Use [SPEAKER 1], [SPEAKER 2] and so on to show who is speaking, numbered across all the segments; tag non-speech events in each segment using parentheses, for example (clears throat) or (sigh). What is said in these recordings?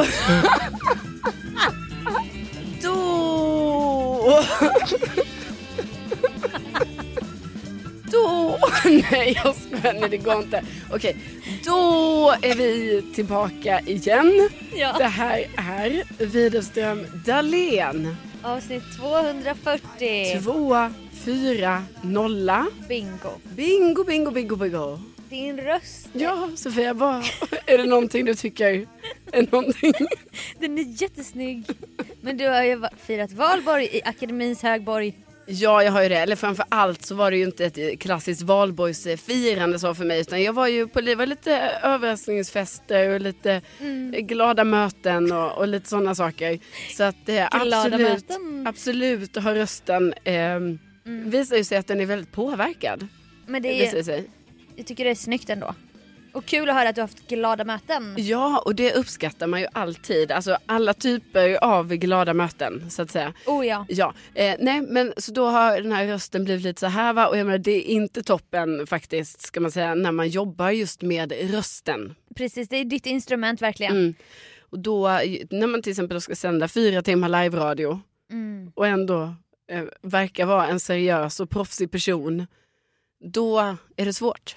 [SPEAKER 1] Då... (laughs) Då... Då... Nej, jag skojar. Nej, det går inte. Okej, då är vi tillbaka igen.
[SPEAKER 2] Ja.
[SPEAKER 1] Det här är Widerström Dahlén.
[SPEAKER 2] Avsnitt 240.
[SPEAKER 1] Två, fyra, nolla.
[SPEAKER 2] Bingo.
[SPEAKER 1] Bingo, bingo, bingo, bingo.
[SPEAKER 2] Din röst.
[SPEAKER 1] Ja, Sofia, vad, är det någonting du tycker är någonting? (laughs)
[SPEAKER 2] Den är jättesnygg. Men du har ju firat valborg i Akademins högborg.
[SPEAKER 1] Ja, jag har ju det. Eller framför allt så var det ju inte ett klassiskt valborgsfirande så för mig. Utan jag var ju på det var lite överraskningsfester och lite glada möten och, och lite sådana saker. Så att det
[SPEAKER 2] Glada
[SPEAKER 1] absolut,
[SPEAKER 2] möten.
[SPEAKER 1] absolut har rösten eh, visar ju sig att den är väldigt påverkad.
[SPEAKER 2] Men
[SPEAKER 1] Det
[SPEAKER 2] det
[SPEAKER 1] visar
[SPEAKER 2] är,
[SPEAKER 1] sig.
[SPEAKER 2] Jag tycker det är snyggt ändå. Och kul att höra att du har haft glada möten.
[SPEAKER 1] Ja, och det uppskattar man ju alltid. Alltså alla typer av glada möten så att säga.
[SPEAKER 2] Oh ja.
[SPEAKER 1] Ja, eh, nej men så då har den här rösten blivit lite så här va och jag menar det är inte toppen faktiskt ska man säga när man jobbar just med rösten.
[SPEAKER 2] Precis, det är ditt instrument verkligen.
[SPEAKER 1] Mm. Och då när man till exempel ska sända fyra timmar live-radio
[SPEAKER 2] Mm.
[SPEAKER 1] och ändå eh, verkar vara en seriös och proffsig person. Då är det svårt.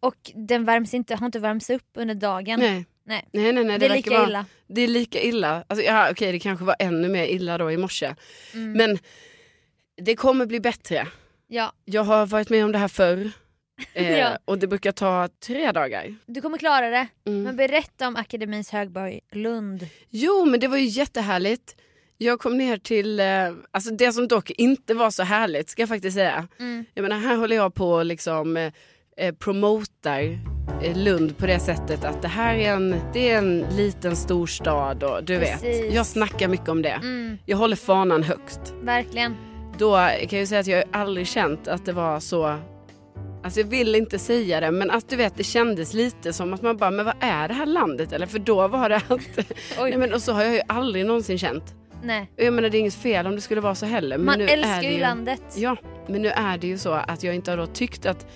[SPEAKER 2] Och den värms inte, har inte värmts upp under dagen.
[SPEAKER 1] Nej.
[SPEAKER 2] Nej.
[SPEAKER 1] Nej, nej, nej,
[SPEAKER 2] Det är
[SPEAKER 1] verkar
[SPEAKER 2] lika
[SPEAKER 1] vara,
[SPEAKER 2] illa.
[SPEAKER 1] Det är lika illa. Alltså, ja, okej, det kanske var ännu mer illa då i morse.
[SPEAKER 2] Mm.
[SPEAKER 1] Men det kommer bli bättre.
[SPEAKER 2] Ja,
[SPEAKER 1] Jag har varit med om det här förr. (laughs) Eh,
[SPEAKER 2] Ja.
[SPEAKER 1] Och det brukar ta tre dagar.
[SPEAKER 2] du kommer klara det.
[SPEAKER 1] Mm.
[SPEAKER 2] Men berätta om Akademins högborg Lund.
[SPEAKER 1] Jo, men det var ju jättehärligt. Jag kom ner till, eh, alltså det som dock inte var så härligt ska jag faktiskt säga.
[SPEAKER 2] Mm.
[SPEAKER 1] Jag menar här håller jag på liksom eh, eh, promotar eh, Lund på det sättet att det här är en, det är en liten storstad och du
[SPEAKER 2] Precis.
[SPEAKER 1] vet. Jag snackar mycket om det.
[SPEAKER 2] Mm,
[SPEAKER 1] Jag håller fanan högt.
[SPEAKER 2] verkligen.
[SPEAKER 1] Då kan jag säga att jag aldrig känt att det var så Alltså jag vill inte säga det men att du vet det kändes lite som att man bara men vad är det här landet eller för då var det att (laughs)
[SPEAKER 2] Oj.
[SPEAKER 1] Nej, men, och så har jag ju aldrig någonsin känt.
[SPEAKER 2] Nej.
[SPEAKER 1] Jag menar det är inget fel om det skulle vara så heller. Men
[SPEAKER 2] Man
[SPEAKER 1] nu
[SPEAKER 2] älskar ju landet.
[SPEAKER 1] Ja, men nu är det ju så att jag inte har då tyckt att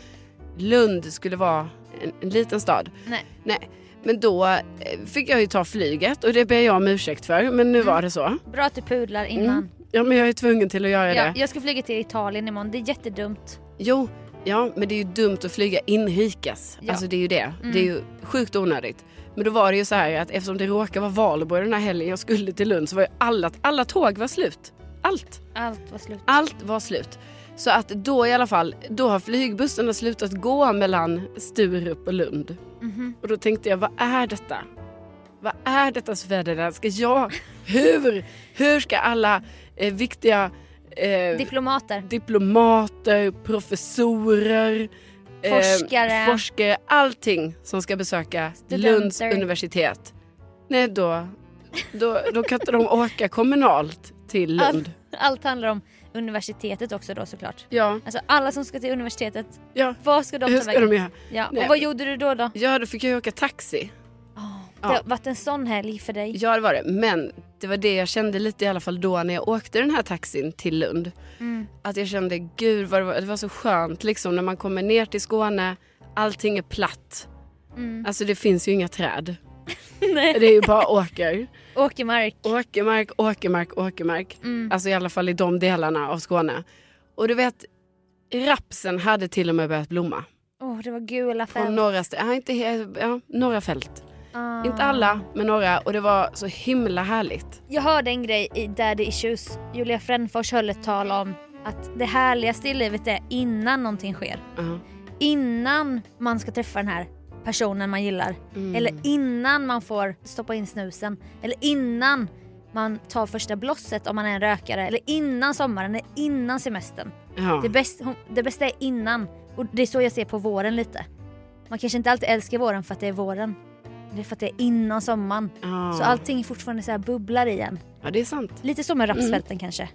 [SPEAKER 1] Lund skulle vara en, en liten stad.
[SPEAKER 2] Nej.
[SPEAKER 1] Nej. Men då eh, fick jag ju ta flyget och det ber jag om ursäkt för. Men nu
[SPEAKER 2] Mm.
[SPEAKER 1] var det så.
[SPEAKER 2] Bra att du pudlar innan.
[SPEAKER 1] Mm. Ja men jag är tvungen till att göra
[SPEAKER 2] Ja,
[SPEAKER 1] det.
[SPEAKER 2] jag ska flyga till Italien imorgon, det är jättedumt.
[SPEAKER 1] Jo, Ja, men det är ju dumt att flyga inrikes.
[SPEAKER 2] Ja.
[SPEAKER 1] Alltså det är ju det. Det är ju sjukt onödigt. Men då var det ju så här att eftersom det råkar vara valborg den här helgen jag skulle till Lund så var ju alla, alla tåg var slut. Allt.
[SPEAKER 2] Allt var slut.
[SPEAKER 1] Allt var slut. Så att då i alla fall, då har flygbussarna slutat gå mellan Sturup och Lund.
[SPEAKER 2] Mhm.
[SPEAKER 1] Och då tänkte jag, vad är detta? Vad är detta Sofia? Ska jag, (laughs) hur, hur ska alla eh, viktiga eh,
[SPEAKER 2] Diplomater.
[SPEAKER 1] diplomater, professorer,
[SPEAKER 2] Forskare.
[SPEAKER 1] eh, forskare, allting som ska besöka
[SPEAKER 2] Studenter.
[SPEAKER 1] Lunds universitet. Nej, då, då, då kan inte de åka kommunalt till Lund.
[SPEAKER 2] Allt handlar om universitetet också då såklart.
[SPEAKER 1] Ja,
[SPEAKER 2] Alltså alla som ska till universitetet,
[SPEAKER 1] ja.
[SPEAKER 2] vad ska de
[SPEAKER 1] Hur
[SPEAKER 2] ta
[SPEAKER 1] ska
[SPEAKER 2] vägen?
[SPEAKER 1] de?
[SPEAKER 2] Ja.
[SPEAKER 1] Nej.
[SPEAKER 2] Och vad gjorde du då? då?
[SPEAKER 1] Ja, då fick jag åka taxi.
[SPEAKER 2] Det har varit en sån helg för dig.
[SPEAKER 1] Ja, det var det. Men det var det jag kände lite i alla fall då när jag åkte den här taxin till Lund.
[SPEAKER 2] Mm.
[SPEAKER 1] Att jag kände, gud vad det var, det var så skönt liksom när man kommer ner till Skåne, allting är platt.
[SPEAKER 2] Mm. (laughs)
[SPEAKER 1] Alltså det finns ju inga träd.
[SPEAKER 2] Nej.
[SPEAKER 1] Det är ju bara åker.
[SPEAKER 2] Åkermark.
[SPEAKER 1] Åkermark, åkermark, åkermark.
[SPEAKER 2] Mm.
[SPEAKER 1] Alltså i alla fall i de delarna av Skåne. Och du vet, rapsen hade till och med börjat blomma.
[SPEAKER 2] Åh, det var gula
[SPEAKER 1] På
[SPEAKER 2] fält.
[SPEAKER 1] norra, st- ja, inte, ja, norra fält.
[SPEAKER 2] Ah.
[SPEAKER 1] Inte alla, men några. Och det var så himla härligt.
[SPEAKER 2] Jag hörde en grej i Daddy Issues. Julia Frändfors höll ett tal om att det härligaste i livet är innan någonting sker.
[SPEAKER 1] Ja.
[SPEAKER 2] Innan man ska träffa den här personen man gillar.
[SPEAKER 1] Mm.
[SPEAKER 2] Eller innan man får stoppa in snusen. Eller innan man tar första blosset om man är en rökare. Eller innan sommaren, eller innan semestern.
[SPEAKER 1] Ja.
[SPEAKER 2] Det, bäst, det bästa är innan. Och det är så jag ser på våren lite. Man kanske inte alltid älskar våren för att det är våren. Det är för att det är innan sommaren.
[SPEAKER 1] Ja.
[SPEAKER 2] Så allting fortfarande så här bubblar igen.
[SPEAKER 1] ja, det är sant.
[SPEAKER 2] Lite som med rapsfälten kanske.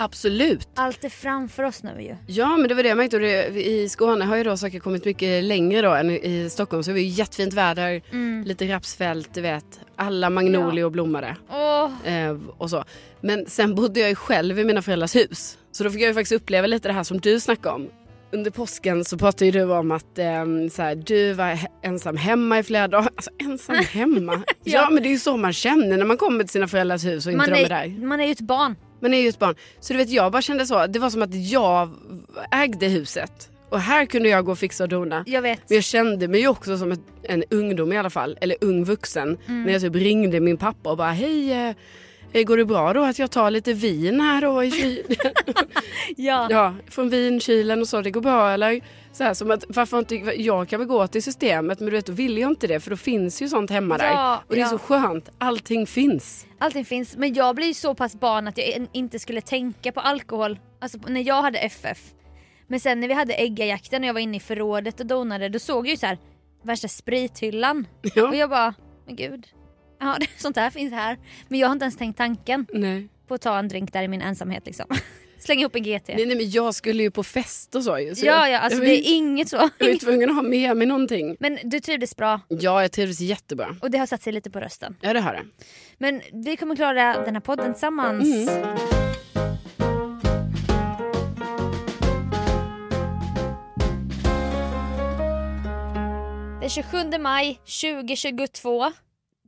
[SPEAKER 1] Absolut.
[SPEAKER 2] Allt är framför oss nu ju.
[SPEAKER 1] Ja, men det var det jag märkte. Det, I Skåne har ju då saker kommit mycket längre då än i Stockholm. Så det var ju jättefint väder,
[SPEAKER 2] Mm.
[SPEAKER 1] lite rapsfält, du vet. Alla magnolior blommade.
[SPEAKER 2] Åh,
[SPEAKER 1] Eh, och så. Men sen bodde jag ju själv i mina föräldrars hus. Så då fick jag ju faktiskt uppleva lite det här som du snackade om. Under påsken så pratade du om att eh, så här, du var ensam hemma i flera dagar. (laughs) Alltså ensam (laughs) hemma? ja.
[SPEAKER 2] Ja.
[SPEAKER 1] men det är ju så man känner när man kommer till sina föräldrars hus och inte
[SPEAKER 2] man,
[SPEAKER 1] de är
[SPEAKER 2] är,
[SPEAKER 1] där.
[SPEAKER 2] man är ju ett barn.
[SPEAKER 1] Man är ju ett barn. Så du vet jag bara kände så. Det var som att jag ägde huset. Och här kunde jag gå och fixa och dona.
[SPEAKER 2] Jag vet.
[SPEAKER 1] Men jag kände mig ju också som ett, en ungdom i alla fall. Eller ung vuxen.
[SPEAKER 2] Mm.
[SPEAKER 1] När jag typ ringde min pappa och bara hej. Eh, går det bra då att jag tar lite vin här då i kylen? (laughs)
[SPEAKER 2] Ja.
[SPEAKER 1] ja, från vinkylen och så. Det går bra eller? Så här, som att, varför inte, jag kan väl gå till systemet men du vet då vill jag inte det för då finns ju sånt hemma där.
[SPEAKER 2] Ja,
[SPEAKER 1] Och det är
[SPEAKER 2] ja.
[SPEAKER 1] så skönt. Allting finns.
[SPEAKER 2] Allting finns. Men jag blir ju så pass barn att jag inte skulle tänka på alkohol. Alltså när jag hade FF. Men sen när vi hade äggajakten och jag var inne i förrådet och donade då såg jag ju så här värsta sprithyllan.
[SPEAKER 1] Ja.
[SPEAKER 2] Och jag bara, men gud. Ja, (laughs) sånt här finns här. Men jag har inte ens tänkt tanken
[SPEAKER 1] Nej.
[SPEAKER 2] på att ta en drink där i min ensamhet liksom. (laughs) Slänga ihop en GT.
[SPEAKER 1] Nej, nej men jag skulle ju på fest och så. Så
[SPEAKER 2] ja, ja, alltså
[SPEAKER 1] jag,
[SPEAKER 2] det är inget så.
[SPEAKER 1] jag var tvungen att ha med mig någonting.
[SPEAKER 2] Men du trivdes bra
[SPEAKER 1] Ja, jag trivdes jättebra.
[SPEAKER 2] och det har satt sig lite på rösten.
[SPEAKER 1] Ja, det har det.
[SPEAKER 2] Men vi kommer klara den här podden tillsammans.
[SPEAKER 1] Mm.
[SPEAKER 2] Den 27 maj 2022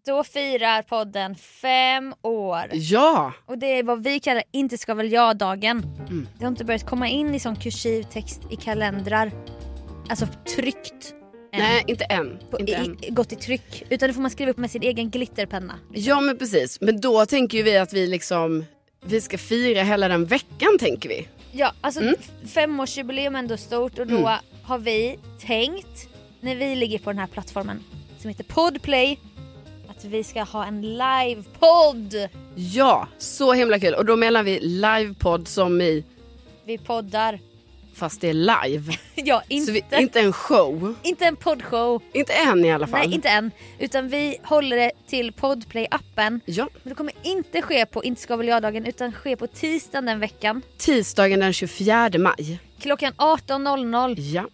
[SPEAKER 2] då firar podden fem år.
[SPEAKER 1] Ja!
[SPEAKER 2] Och det är vad vi kallar inte ska väl jag-dagen.
[SPEAKER 1] Mm.
[SPEAKER 2] Det har inte börjat komma in i sån kursiv text i kalendrar. Alltså tryckt. än.
[SPEAKER 1] Nej, inte än.
[SPEAKER 2] På,
[SPEAKER 1] inte
[SPEAKER 2] i,
[SPEAKER 1] än.
[SPEAKER 2] gått i tryck. Utan det får man skriva upp med sin egen glitterpenna.
[SPEAKER 1] Ja, men precis. Men då tänker ju vi att vi liksom... Vi ska fira hela den veckan, tänker vi.
[SPEAKER 2] Ja, alltså
[SPEAKER 1] Mm.
[SPEAKER 2] femårsjubileum är ändå stort och då har vi tänkt, när vi ligger på den här plattformen som heter Podplay, att vi ska ha en livepodd.
[SPEAKER 1] Ja, så himla kul. Och då menar vi livepodd som i...
[SPEAKER 2] Vi poddar.
[SPEAKER 1] Fast det är live. (laughs)
[SPEAKER 2] Ja, inte,
[SPEAKER 1] vi, inte en show.
[SPEAKER 2] inte en poddshow.
[SPEAKER 1] Inte än i alla fall.
[SPEAKER 2] Nej, inte än. Utan vi håller det till Podplay-appen.
[SPEAKER 1] Ja,
[SPEAKER 2] Men det kommer inte ske på Inte ska väl jag-dagen utan ske på tisdagen den veckan.
[SPEAKER 1] tisdagen den 24 maj.
[SPEAKER 2] Klockan 18.00.
[SPEAKER 1] Ja.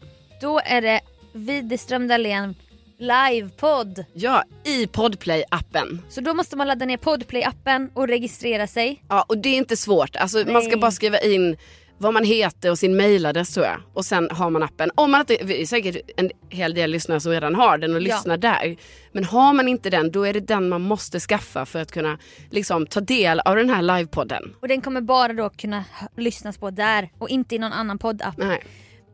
[SPEAKER 2] Då är det Widerström Dahlén livepodd.
[SPEAKER 1] Ja, i Podplay-appen.
[SPEAKER 2] Så då måste man ladda ner Podplay-appen och registrera sig.
[SPEAKER 1] Ja, och det är inte svårt. Alltså, man ska bara skriva in vad man heter och sin mailadress tror jag. Och sen har man appen. Om man inte, det är säkert en hel del lyssnare som redan har den och
[SPEAKER 2] Ja.
[SPEAKER 1] lyssnar där. Men har man inte den, då är det den man måste skaffa för att kunna liksom, ta del av den här livepodden.
[SPEAKER 2] Och den kommer bara då kunna lyssnas på där och inte i någon annan poddapp.
[SPEAKER 1] Nej.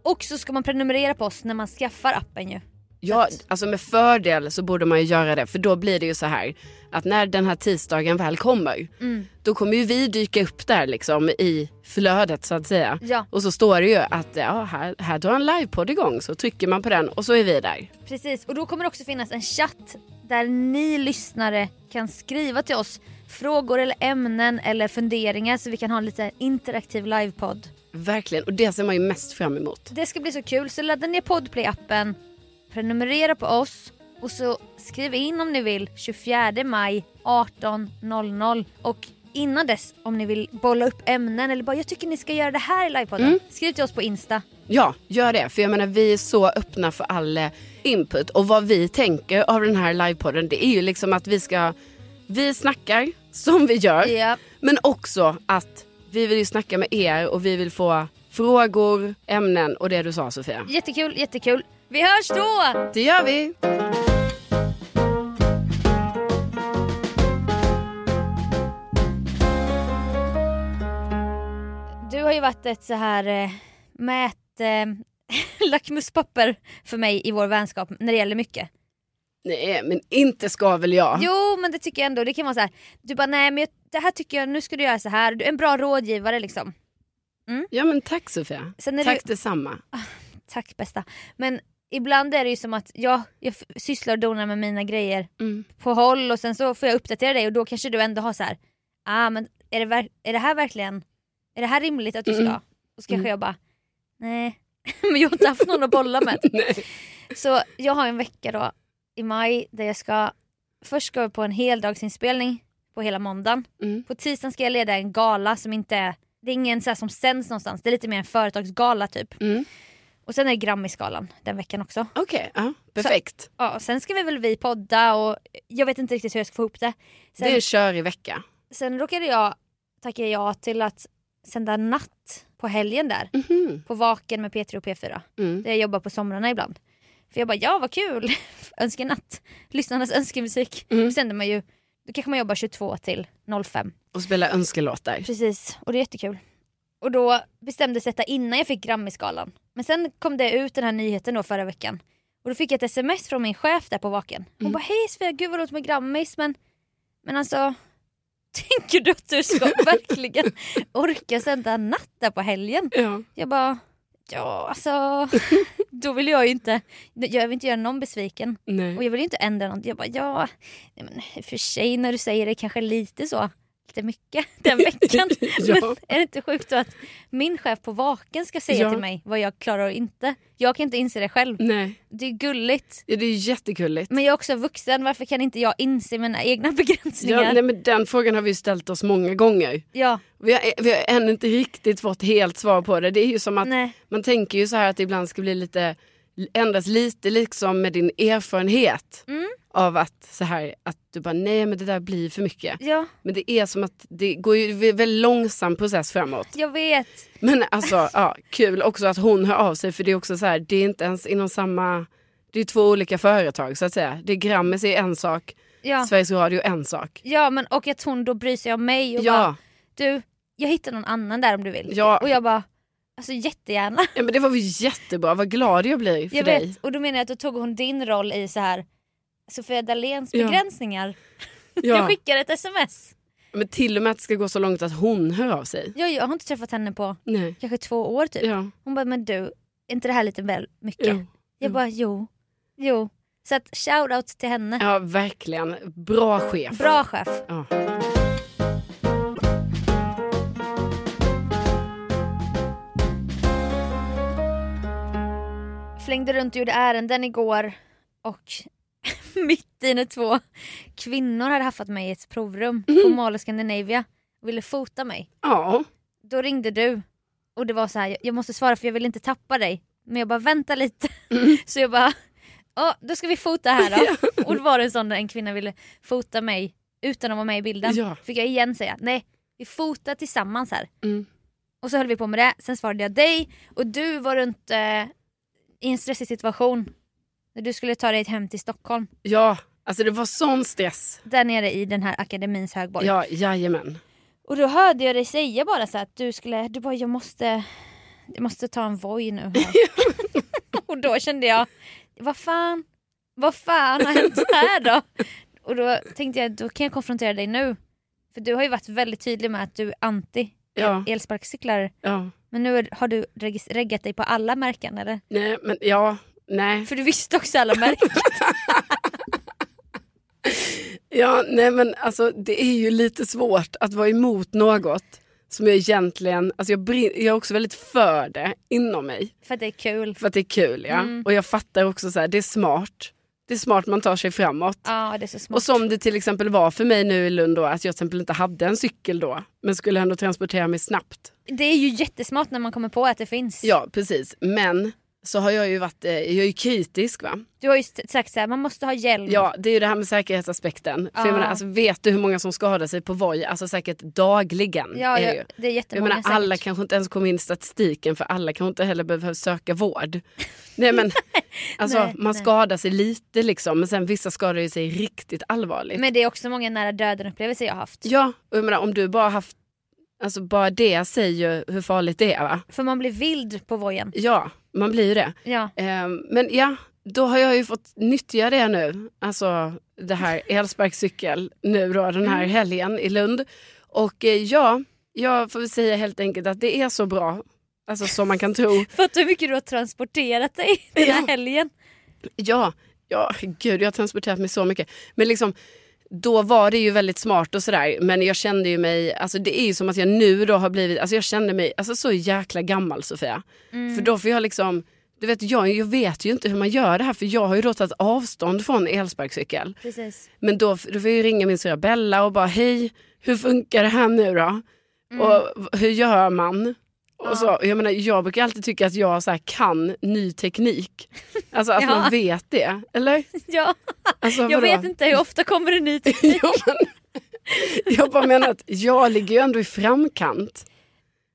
[SPEAKER 2] Och så ska man prenumerera på oss när man skaffar appen ju.
[SPEAKER 1] Ja, alltså med fördel så borde man ju göra det för då blir det ju så här att när den här tisdagen väl kommer
[SPEAKER 2] Mm.
[SPEAKER 1] då kommer ju vi dyka upp där liksom i flödet så att säga.
[SPEAKER 2] Ja.
[SPEAKER 1] Och så står det ju att ja, här, här drar en livepodd igång så trycker man på den och så är vi där.
[SPEAKER 2] Precis, och då kommer det också finnas en chatt där ni lyssnare kan skriva till oss frågor eller ämnen eller funderingar så vi kan ha en lite interaktiv livepodd.
[SPEAKER 1] Verkligen och det ser man ju mest fram emot.
[SPEAKER 2] Det ska bli så kul så ladda ner Podplay-appen, prenumerera på oss och så skriv in om ni vill 24 maj 18.00 och innan dess om ni vill bolla upp ämnen eller bara jag tycker ni ska göra det här i livepodden. Skriv till oss på Insta.
[SPEAKER 1] Ja, gör det. För jag menar vi är så öppna för all eh, input. Och vad vi tänker av den här livepodden det är ju liksom att vi ska, vi snackar som vi gör.
[SPEAKER 2] Ja.
[SPEAKER 1] Men också att vi vill ju snacka med er och vi vill få frågor, ämnen och det du sa Sofia.
[SPEAKER 2] Jättekul, jättekul. Vi hörs då!
[SPEAKER 1] Det gör vi.
[SPEAKER 2] Du har ju varit ett så här eh, mät... Eh, (laughs) lackmuspapper för mig i vår vänskap när det gäller mycket.
[SPEAKER 1] Nej men inte ska väl jag?
[SPEAKER 2] Jo men det tycker jag ändå, det kan vara så här. Du bara nej men jag, det här tycker jag, nu ska du göra så här. Du är en bra rådgivare liksom.
[SPEAKER 1] Ja men tack Sofia. Tack
[SPEAKER 2] det-
[SPEAKER 1] detsamma.
[SPEAKER 2] Tack bästa. Men ibland är det ju som att jag, jag sysslar och donar med mina grejer
[SPEAKER 1] Mm.
[SPEAKER 2] på håll och sen så får jag uppdatera dig och då kanske du ändå har så här. ah men är det, är det här verkligen, är det här rimligt att du ska?
[SPEAKER 1] Mm.
[SPEAKER 2] Och så kanske jag bara, nej. (laughs) men jag har inte haft någon att bolla med. (laughs) Så jag har en vecka då i maj där jag ska först ska jag på en heldagsinspelning på hela måndagen.
[SPEAKER 1] Mm.
[SPEAKER 2] På tisdagen ska jag leda en gala som inte är, det är ingen så som sänds någonstans, det är lite mer en företagsgala typ.
[SPEAKER 1] Mm.
[SPEAKER 2] Och sen är det Grammisgalan den veckan också.
[SPEAKER 1] Okej, ja, perfekt.
[SPEAKER 2] Ja, sen ska vi väl vi podda och jag vet inte riktigt hur jag ska få ihop det. Sen,
[SPEAKER 1] Det är kör i vecka.
[SPEAKER 2] sen råkade jag tacka ja till att sända natt på helgen där.
[SPEAKER 1] Mhm.
[SPEAKER 2] På Vaken med P3 och P4.
[SPEAKER 1] Mm.
[SPEAKER 2] Där jag jobbar på somrarna ibland. För jag bara, ja vad kul! (laughs) Önskenatt. Lyssnarnas önskemusik.
[SPEAKER 1] Mm.
[SPEAKER 2] Då sänder man ju, då kanske man jobbar 22 till 05.
[SPEAKER 1] Och spela önskelåtar.
[SPEAKER 2] Precis, och det är jättekul. Och då bestämdes detta innan jag fick Grammisgalan. Men sen kom det ut den här nyheten då förra veckan. Och då fick jag ett sms från min chef där på Vaken. Hon
[SPEAKER 1] Mm.
[SPEAKER 2] bara, hej Sofia, gud vad roligt med Grammis men, men alltså (laughs) Tänker du att du ska (laughs) verkligen orka sända natt där på helgen?
[SPEAKER 1] Ja.
[SPEAKER 2] Jag bara, ja alltså (laughs) då vill jag ju inte, jag vill inte göra någon besviken.
[SPEAKER 1] Nej.
[SPEAKER 2] Och jag vill ju inte ändra något. Jag bara, ja, nej men för sig när du säger det kanske lite så, lite mycket (laughs) den veckan. (laughs)
[SPEAKER 1] Ja.
[SPEAKER 2] Men är det inte sjukt då att min chef på Vaken ska säga
[SPEAKER 1] Ja.
[SPEAKER 2] till mig vad jag klarar och inte? Jag kan inte inse det själv.
[SPEAKER 1] Nej,
[SPEAKER 2] Det är gulligt.
[SPEAKER 1] ja, det är jättekulligt.
[SPEAKER 2] Men jag är också vuxen, varför kan inte jag inse mina egna (laughs) begränsningar?
[SPEAKER 1] Ja, nej, men den frågan har vi ställt oss många gånger.
[SPEAKER 2] ja
[SPEAKER 1] Vi har, vi har ännu inte riktigt fått helt svar på det. Det är ju som att
[SPEAKER 2] nej.
[SPEAKER 1] man tänker ju så här att det ibland ska bli lite, ändras lite liksom med din erfarenhet.
[SPEAKER 2] Mm.
[SPEAKER 1] Av att så här, att du bara nej men det där blir för mycket.
[SPEAKER 2] Ja,
[SPEAKER 1] Men det är som att det går ju det är en väldigt långsam process framåt.
[SPEAKER 2] jag vet.
[SPEAKER 1] Men alltså (laughs) ja, kul också att hon hör av sig för det är också så här, det är inte ens inom samma, det är två olika företag så att säga. Det är Grammis är en sak,
[SPEAKER 2] Ja.
[SPEAKER 1] Sveriges Radio är en sak.
[SPEAKER 2] ja, men och att hon då bryr sig om mig och bara,
[SPEAKER 1] Ja,
[SPEAKER 2] du, jag hittar någon annan där om du vill.
[SPEAKER 1] Ja.
[SPEAKER 2] Och jag bara, alltså jättegärna.
[SPEAKER 1] ja men det var väl jättebra, vad glad jag blir för
[SPEAKER 2] Jag
[SPEAKER 1] dig.
[SPEAKER 2] vet, och då menar jag att då tog hon din roll i så här Sofia Dahléns
[SPEAKER 1] Ja.
[SPEAKER 2] begränsningar. (laughs) Jag
[SPEAKER 1] Ja.
[SPEAKER 2] skickar ett sms.
[SPEAKER 1] Men till och med att det ska gå så långt att hon hör av sig.
[SPEAKER 2] Jag, jag har inte träffat henne på
[SPEAKER 1] Nej.
[SPEAKER 2] kanske två år typ.
[SPEAKER 1] Ja.
[SPEAKER 2] Hon bara, men du, är inte det här lite väl mycket?
[SPEAKER 1] Jo.
[SPEAKER 2] Jag
[SPEAKER 1] Jo.
[SPEAKER 2] bara, jo. Jo. Så att shout-out till henne.
[SPEAKER 1] ja, verkligen. Bra chef.
[SPEAKER 2] Bra chef.
[SPEAKER 1] Ja.
[SPEAKER 2] Flängde runt och gjorde ärenden igår och (laughs) mitt i när två kvinnor hade haffat mig i ett provrum på Mall of Scandinavia och ville fota mig.
[SPEAKER 1] ja.
[SPEAKER 2] Då ringde du och det var så här, jag- måste svara för jag vill inte tappa dig. Men jag bara vänta lite. (laughs) Så jag bara, ja då ska vi fota här då. (laughs) Och då var det en sån där en kvinna ville fota mig utan att vara med i bilden.
[SPEAKER 1] Ja.
[SPEAKER 2] Fick jag igen säga, nej vi fotar tillsammans här.
[SPEAKER 1] Mm.
[SPEAKER 2] Och så höll vi på med det, sen svarade jag dig och du var runt eh, i en stressig situation. När du skulle ta dig hem till Stockholm.
[SPEAKER 1] ja, alltså det var sån stress.
[SPEAKER 2] Där nere i den här akademins högborg.
[SPEAKER 1] Ja, jajamän.
[SPEAKER 2] Och då hörde jag dig säga bara så att du skulle, du bara jag måste, jag måste ta en Voi nu (laughs) (laughs) och då kände jag, vad fan, vad fan har hänt här då? Och då tänkte jag, då kan jag konfrontera dig nu. För du har ju varit väldigt tydlig med att du är anti
[SPEAKER 1] Ja.
[SPEAKER 2] elsparkcyklar.
[SPEAKER 1] Ja.
[SPEAKER 2] Men nu har du reggat dig på alla märken eller?
[SPEAKER 1] Nej, men ja, nej.
[SPEAKER 2] För du visste också alla märken. (laughs)
[SPEAKER 1] Ja, nej men alltså det är ju lite svårt att vara emot något som jag egentligen, alltså jag, jag är också väldigt för det inom mig.
[SPEAKER 2] för att det är kul.
[SPEAKER 1] För att det är kul ja.
[SPEAKER 2] Mm.
[SPEAKER 1] Och jag fattar också så här, det är smart. Det är smart man tar sig framåt.
[SPEAKER 2] Ja det är så smart.
[SPEAKER 1] Och som det till exempel var för mig nu i Lund då, att jag till exempel inte hade en cykel då. Men skulle ändå transportera mig snabbt.
[SPEAKER 2] Det är ju jättesmart när man kommer på att det finns.
[SPEAKER 1] Ja precis, men så har jag ju varit, eh, jag är ju kritisk va.
[SPEAKER 2] Du har ju sagt såhär, man måste ha hjälm.
[SPEAKER 1] Ja, det är ju det här med säkerhetsaspekten. För jag
[SPEAKER 2] Ja.
[SPEAKER 1] menar, alltså, vet du hur många som skadar sig på Voi? Alltså säkert dagligen.
[SPEAKER 2] ja,
[SPEAKER 1] är det ju.
[SPEAKER 2] det är
[SPEAKER 1] Jag
[SPEAKER 2] jättemånga
[SPEAKER 1] menar, alla
[SPEAKER 2] säkert.
[SPEAKER 1] kanske inte ens kommer in i statistiken för alla kanske inte heller behöver söka vård. (laughs) Nej men alltså,
[SPEAKER 2] Nej,
[SPEAKER 1] man
[SPEAKER 2] nej.
[SPEAKER 1] skadar sig lite liksom men sen vissa skadar ju sig riktigt allvarligt.
[SPEAKER 2] Men det är också många nära döden upplevelser jag har haft.
[SPEAKER 1] Ja, och jag menar om du bara haft, alltså bara det säger ju hur farligt det är va?
[SPEAKER 2] För man blir vild på vojen.
[SPEAKER 1] Ja, man blir ju det.
[SPEAKER 2] Ja.
[SPEAKER 1] Ehm, men ja, då har jag ju fått nyttja det nu. Alltså det här (laughs) elsparkcykel nu då den här helgen i Lund. Och eh, ja, jag får väl säga helt enkelt att det är så bra. Alltså som man kan tro. (laughs)
[SPEAKER 2] Fattar hur mycket du har transporterat dig den här
[SPEAKER 1] Ja.
[SPEAKER 2] helgen.
[SPEAKER 1] Ja, ja, gud jag har transporterat mig så mycket. Men liksom, då var det ju väldigt smart och sådär. Men jag kände ju mig, alltså det är ju som att jag nu då har blivit, alltså jag kände mig alltså så jäkla gammal Sofia. För då får jag liksom, du vet jag, jag vet ju inte hur man gör det här för jag har ju då tagit avstånd från elsparkcykel.
[SPEAKER 2] Precis.
[SPEAKER 1] Men då, då får jag ju ringa min syrra Bella och bara hej, hur funkar det här nu då? Och v- hur gör man? Och så, jag, menar, jag brukar alltid tycka att jag så här, kan ny teknik. Alltså att (laughs)
[SPEAKER 2] Ja.
[SPEAKER 1] man vet det, eller? (laughs)
[SPEAKER 2] Ja,
[SPEAKER 1] Alltså,
[SPEAKER 2] jag vet inte hur ofta kommer det ny (laughs) teknik.
[SPEAKER 1] Ja, men, jag bara menar att jag ligger ju ändå i framkant.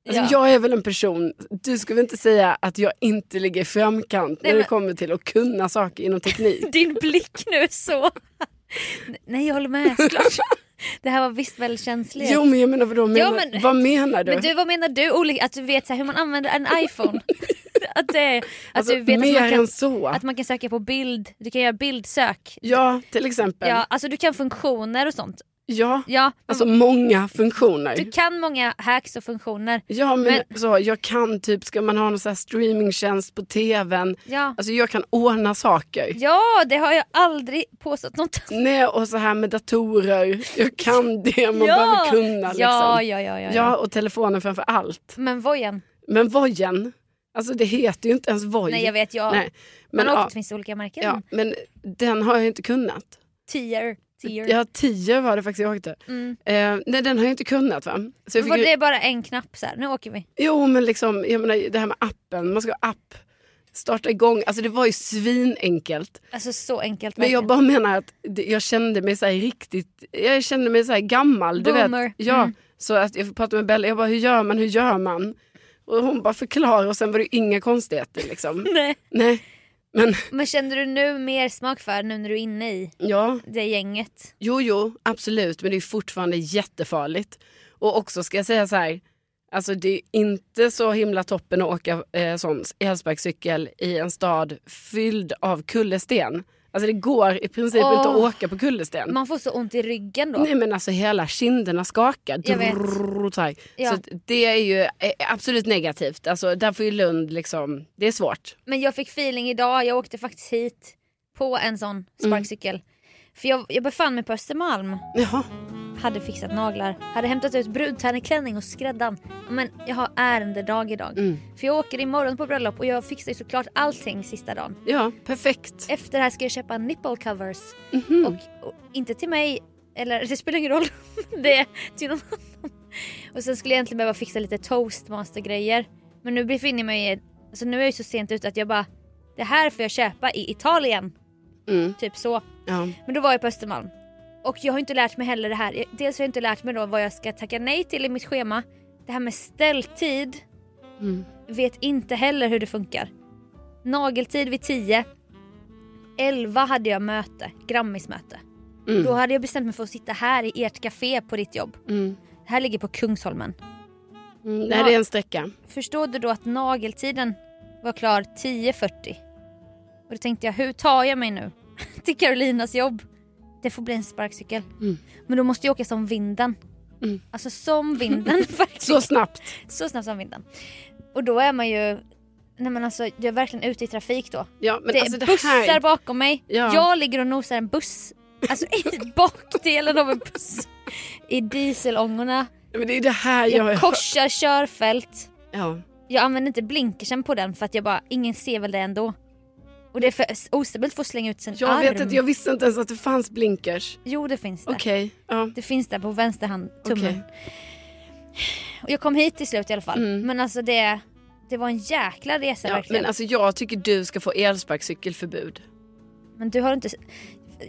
[SPEAKER 1] Alltså,
[SPEAKER 2] Ja.
[SPEAKER 1] Jag är väl en person, du skulle inte säga att jag inte ligger i framkant
[SPEAKER 2] Nej,
[SPEAKER 1] när det
[SPEAKER 2] men-
[SPEAKER 1] kommer till att kunna saker inom teknik.
[SPEAKER 2] Din blick nu är så... Nej jag håller med såklart. Det här var visst väldigt känsligt.
[SPEAKER 1] Jo men jag menar vadå, menar,
[SPEAKER 2] Ja, men-
[SPEAKER 1] vad menar du?
[SPEAKER 2] Men du, vad menar du? Att du vet så här, hur man använder en iPhone? (laughs) att, det, att
[SPEAKER 1] alltså,
[SPEAKER 2] du vet att
[SPEAKER 1] mer
[SPEAKER 2] man, kan,
[SPEAKER 1] än så.
[SPEAKER 2] att man kan söka på bild, du kan göra bildsök.
[SPEAKER 1] Ja, till exempel.
[SPEAKER 2] Ja, alltså du kan funktioner och sånt. Ja,
[SPEAKER 1] alltså många funktioner.
[SPEAKER 2] du kan många hacks och funktioner.
[SPEAKER 1] Ja men,
[SPEAKER 2] Men-
[SPEAKER 1] så, jag kan typ, ska man ha någon så streamingtjänst på tvn.
[SPEAKER 2] Ja.
[SPEAKER 1] Alltså jag kan ordna saker.
[SPEAKER 2] ja, det har jag aldrig påstått något
[SPEAKER 1] Nej och så här med datorer. Jag kan det man
[SPEAKER 2] ja.
[SPEAKER 1] behöver kunna. Liksom.
[SPEAKER 2] ja, ja, ja, ja,
[SPEAKER 1] Ja,
[SPEAKER 2] ja.
[SPEAKER 1] och telefonen framför allt.
[SPEAKER 2] Men vojen?
[SPEAKER 1] Men vojen, alltså det heter ju inte ens voj.
[SPEAKER 2] Nej jag vet, jag,
[SPEAKER 1] Nej,
[SPEAKER 2] men man
[SPEAKER 1] ja,
[SPEAKER 2] det finns olika märken.
[SPEAKER 1] ja, men den har jag inte kunnat.
[SPEAKER 2] Tier. Tier.
[SPEAKER 1] Ja, tio var det faktiskt jag åkte.
[SPEAKER 2] Mm.
[SPEAKER 1] Eh, nej, den har jag inte kunnat va. Så
[SPEAKER 2] Var
[SPEAKER 1] ju,
[SPEAKER 2] det är bara en knapp så här. nu åker vi.
[SPEAKER 1] Jo, men liksom, jag menar, det här med appen, man ska ha app, starta igång. Alltså det var ju svinenkelt.
[SPEAKER 2] Alltså så enkelt.
[SPEAKER 1] Men jag bara menar att jag kände mig så här riktigt, jag kände mig så här gammal. Du vet. Ja,
[SPEAKER 2] Mm.
[SPEAKER 1] så att jag pratade med Bella, jag bara hur gör man, hur gör man? Och hon bara förklarar och sen var det inga konstigheter liksom. (laughs)
[SPEAKER 2] Nej.
[SPEAKER 1] Nej, men
[SPEAKER 2] Men känner du nu mer smak för nu när du är inne i
[SPEAKER 1] ja,
[SPEAKER 2] det gänget?
[SPEAKER 1] jo jo absolut men det är fortfarande jättefarligt. Och också ska jag säga så här, alltså det är inte så himla toppen att åka eh, sån elsparkcykel i en stad fylld av kullersten. Alltså det går i princip
[SPEAKER 2] Åh.
[SPEAKER 1] inte att åka på kullersten.
[SPEAKER 2] Man får så ont i ryggen då.
[SPEAKER 1] Nej men alltså hela kinderna skakar.
[SPEAKER 2] Jag vet.
[SPEAKER 1] Så.
[SPEAKER 2] Ja.
[SPEAKER 1] Så det är ju eh, absolut negativt. Alltså där får ju Lund liksom, det är svårt.
[SPEAKER 2] Men jag fick feeling idag, jag åkte faktiskt hit på en sån sparkcykel. För jag, jag befann mig på Östermalm,
[SPEAKER 1] Jaha.
[SPEAKER 2] Hade fixat naglar, hade hämtat ut brudtärneklänning hos skräddaren. Men jag har ärendedag idag.
[SPEAKER 1] Mm.
[SPEAKER 2] För jag åker imorgon på bröllop och jag fixar ju såklart allting sista dagen.
[SPEAKER 1] Ja, perfekt.
[SPEAKER 2] Efter det här ska jag köpa nipple covers.
[SPEAKER 1] Mhm.
[SPEAKER 2] Och, och inte till mig, eller (laughs) det spelar ingen roll. (laughs) det är till någon annan. Och sen skulle jag egentligen behöva fixa lite toastmaster-grejer. Men nu befinner jag mig i, alltså nu är jag ju så sent ute att jag bara, det här får jag köpa i Italien.
[SPEAKER 1] Mm.
[SPEAKER 2] Typ så.
[SPEAKER 1] Ja.
[SPEAKER 2] Men då var jag på Östermalm. Och jag har inte lärt mig heller det här. Dels har jag inte lärt mig då vad jag ska tacka nej till i mitt schema. Det här med ställtid.
[SPEAKER 1] Mm.
[SPEAKER 2] Vet inte heller hur det funkar. Nageltid vid 10. 11 hade jag möte, Grammismöte.
[SPEAKER 1] Mm.
[SPEAKER 2] Då hade jag bestämt mig för att sitta här i ert café på ditt jobb.
[SPEAKER 1] Mm.
[SPEAKER 2] Det här ligger på Kungsholmen.
[SPEAKER 1] Mm, det är en sträcka.
[SPEAKER 2] Förstår du då att nageltiden var klar 10.40? Och då tänkte jag, hur tar jag mig nu (laughs) till Carolinas jobb? Det får bli en sparkcykel.
[SPEAKER 1] Mm.
[SPEAKER 2] Men då måste jag åka som vinden.
[SPEAKER 1] Mm.
[SPEAKER 2] Alltså som vinden. (laughs)
[SPEAKER 1] Så snabbt.
[SPEAKER 2] Så snabbt som vinden. Och då är man ju, nej men alltså jag är verkligen ute i trafik då.
[SPEAKER 1] Ja,
[SPEAKER 2] det är
[SPEAKER 1] alltså det
[SPEAKER 2] bussar
[SPEAKER 1] här...
[SPEAKER 2] bakom mig.
[SPEAKER 1] Ja.
[SPEAKER 2] Jag ligger och nosar en buss. Alltså (laughs) i bakdelen av en buss. I dieselångorna.
[SPEAKER 1] Men det är det här jag...
[SPEAKER 2] Jag korsar körfält.
[SPEAKER 1] Ja.
[SPEAKER 2] Jag använder inte blinkersen på den för att jag bara, ingen ser väl det ändå. Och det är för ostabilt för att slänga ut sin
[SPEAKER 1] Jag
[SPEAKER 2] arm.
[SPEAKER 1] vet inte, jag visste inte ens att det fanns blinkers.
[SPEAKER 2] Jo det finns det.
[SPEAKER 1] Okej, ja.
[SPEAKER 2] Det finns där på vänster hand, tummen.
[SPEAKER 1] Okej.
[SPEAKER 2] Och jag kom hit till slut i alla fall.
[SPEAKER 1] Mm.
[SPEAKER 2] Men alltså det, det var en jäkla resa
[SPEAKER 1] Ja,
[SPEAKER 2] verkligen.
[SPEAKER 1] men alltså jag tycker du ska få elsparkcykelförbud.
[SPEAKER 2] Men du har inte...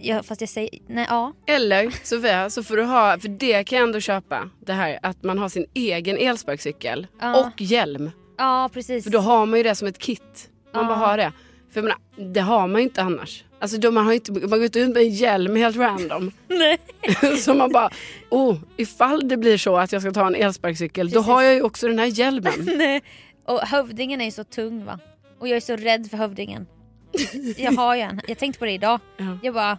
[SPEAKER 2] Ja, fast jag säger... Nej, ja.
[SPEAKER 1] Eller Sofia, så får du ha, för det kan jag ändå köpa, det här att man har sin egen elsparkcykel
[SPEAKER 2] Ja.
[SPEAKER 1] och hjälm.
[SPEAKER 2] Ja, precis.
[SPEAKER 1] För då har man ju det som ett kit. Man
[SPEAKER 2] Ja.
[SPEAKER 1] bara har det. För jag menar, det har man ju inte annars. Alltså då man har inte, man går inte ut med en hjälm helt random. (laughs)
[SPEAKER 2] Nej. (laughs)
[SPEAKER 1] så man bara, oh, ifall det blir så att jag ska ta en elsparkcykel, då
[SPEAKER 2] Precis.
[SPEAKER 1] har jag ju också den här hjälmen. (laughs)
[SPEAKER 2] Nej. Och hövdingen är ju så tung va. Och jag är så rädd för hövdingen. Jag har ju en. Jag tänkte på det idag.
[SPEAKER 1] Ja.
[SPEAKER 2] Jag bara...